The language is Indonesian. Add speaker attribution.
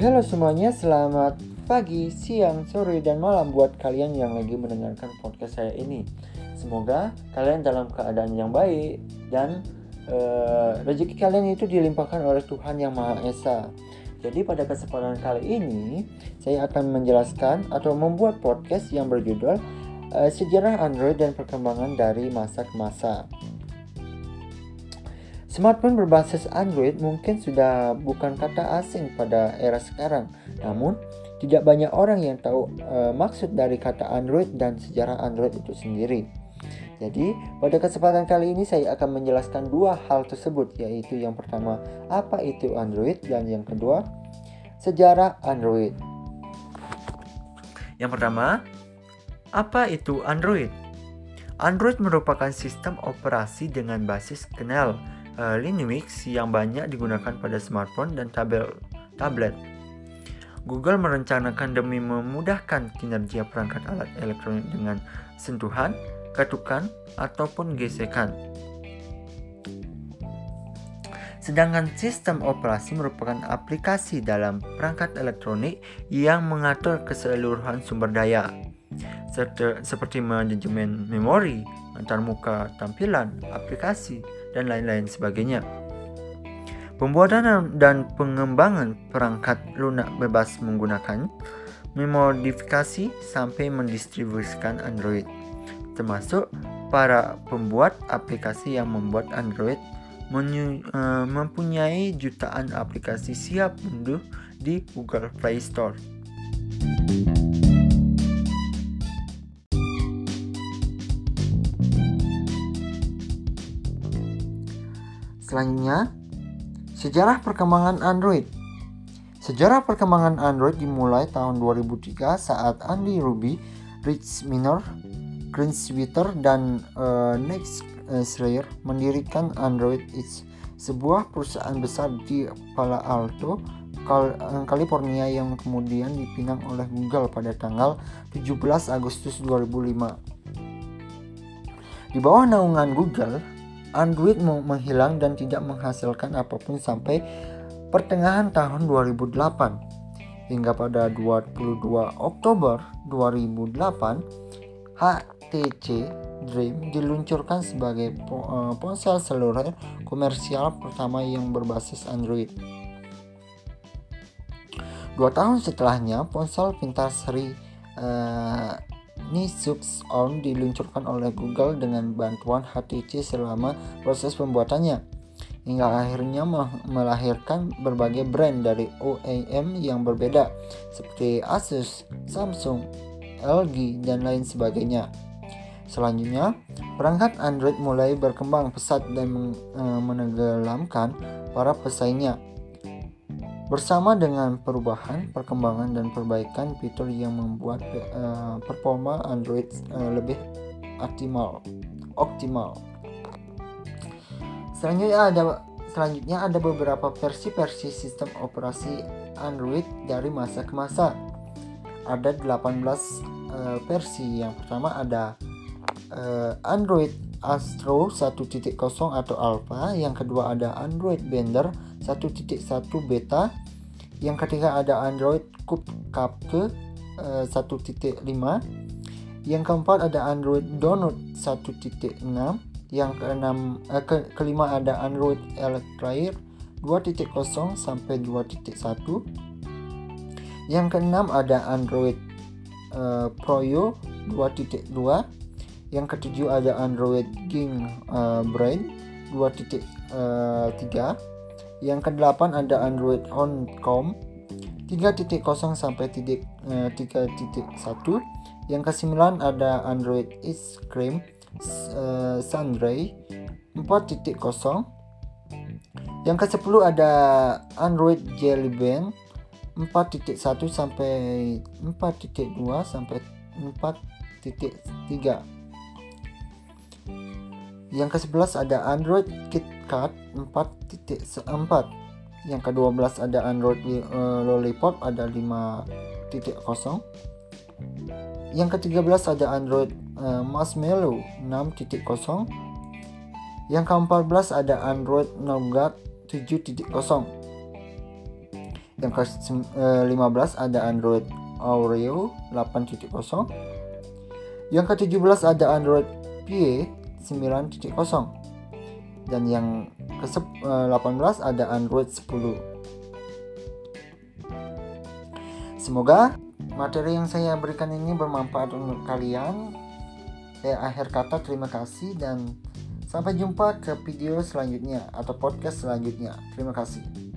Speaker 1: Halo semuanya, selamat pagi, siang, sore, dan malam buat kalian yang lagi mendengarkan podcast saya ini. Semoga kalian dalam keadaan yang baik dan uh, rezeki kalian itu dilimpahkan oleh Tuhan Yang Maha Esa. Jadi pada kesempatan kali ini saya akan menjelaskan atau membuat podcast yang berjudul uh, Sejarah Android dan Perkembangan dari Masa ke Masa. Smartphone berbasis Android mungkin sudah bukan kata asing pada era sekarang. Namun, tidak banyak orang yang tahu e, maksud dari kata Android dan sejarah Android itu sendiri. Jadi, pada kesempatan kali ini saya akan menjelaskan dua hal tersebut, yaitu yang pertama, apa itu Android, dan yang kedua, sejarah Android. Yang pertama, apa itu Android? Android merupakan sistem operasi dengan basis kernel uh, Linux yang banyak digunakan pada smartphone dan tabel, tablet. Google merencanakan demi memudahkan kinerja perangkat alat elektronik dengan sentuhan, ketukan, ataupun gesekan. Sedangkan sistem operasi merupakan aplikasi dalam perangkat elektronik yang mengatur keseluruhan sumber daya, seperti manajemen memori, antarmuka tampilan, aplikasi, dan lain-lain sebagainya. Pembuatan dan pengembangan perangkat lunak bebas menggunakan memodifikasi sampai mendistribusikan Android, termasuk para pembuat aplikasi yang membuat Android uh, mempunyai jutaan aplikasi siap unduh di Google Play Store. Selanjutnya, sejarah perkembangan Android. Sejarah perkembangan Android dimulai tahun 2003 saat Andy Ruby, Rich Minor, Chris Witter, dan uh, Next uh, Schreier mendirikan Android It's, sebuah perusahaan besar di Palo Alto, eh, California yang kemudian dipinang oleh Google pada tanggal 17 Agustus 2005. Di bawah naungan Google, Android menghilang dan tidak menghasilkan apa pun sampai pertengahan tahun 2008. Hingga pada 22 Oktober 2008, HTC Dream diluncurkan sebagai eh, ponsel seluler komersial pertama yang berbasis Android. Dua tahun setelahnya, ponsel pintar seri uh, Nixux On diluncurkan oleh Google dengan bantuan HTC selama proses pembuatannya hingga akhirnya melahirkan berbagai brand dari OEM yang berbeda seperti Asus, Samsung, LG, dan lain sebagainya. Selanjutnya, perangkat Android mulai berkembang pesat dan eh, menenggelamkan para pesaingnya Bersama dengan perubahan, perkembangan dan perbaikan fitur yang membuat uh, performa Android uh, lebih optimal. Optimal. Selanjutnya ada selanjutnya ada beberapa versi-versi sistem operasi Android dari masa ke masa. Ada 18 uh, versi. Yang pertama ada uh, Android Astro 1.0 atau Alpha, yang kedua ada Android Bender 1.1 beta, yang ketiga ada Android Cupcake uh, 1.5, yang keempat ada Android Donut 1.6, yang keenam uh, ke, kelima ada Android Electrair 2.0 sampai 2.1, yang keenam ada Android uh, Proyo 2.2 yang ketujuh ada Android King uh, Brain 2.3 uh, yang kedelapan ada Android Oncom 3.0 sampai titik, uh, 3.1 yang kesembilan ada Android Ice Cream uh, Sunray 4.0 yang ke-10 ada Android Jelly Bean 4.1 sampai 4.2 sampai 4.3 yang ke-11 ada Android KitKat 4.4. Yang ke-12 ada Android uh, Lollipop ada 5.0. Yang ke-13 ada Android uh, Marshmallow 6.0. Yang ke-14 ada Android Nougat 7.0. Yang ke-15 ada Android Oreo 8.0. Yang ke-17 ada Android Pie 9.0. Dan yang ke-18 ada Android 10. Semoga materi yang saya berikan ini bermanfaat untuk kalian. Saya akhir kata terima kasih dan sampai jumpa ke video selanjutnya atau podcast selanjutnya. Terima kasih.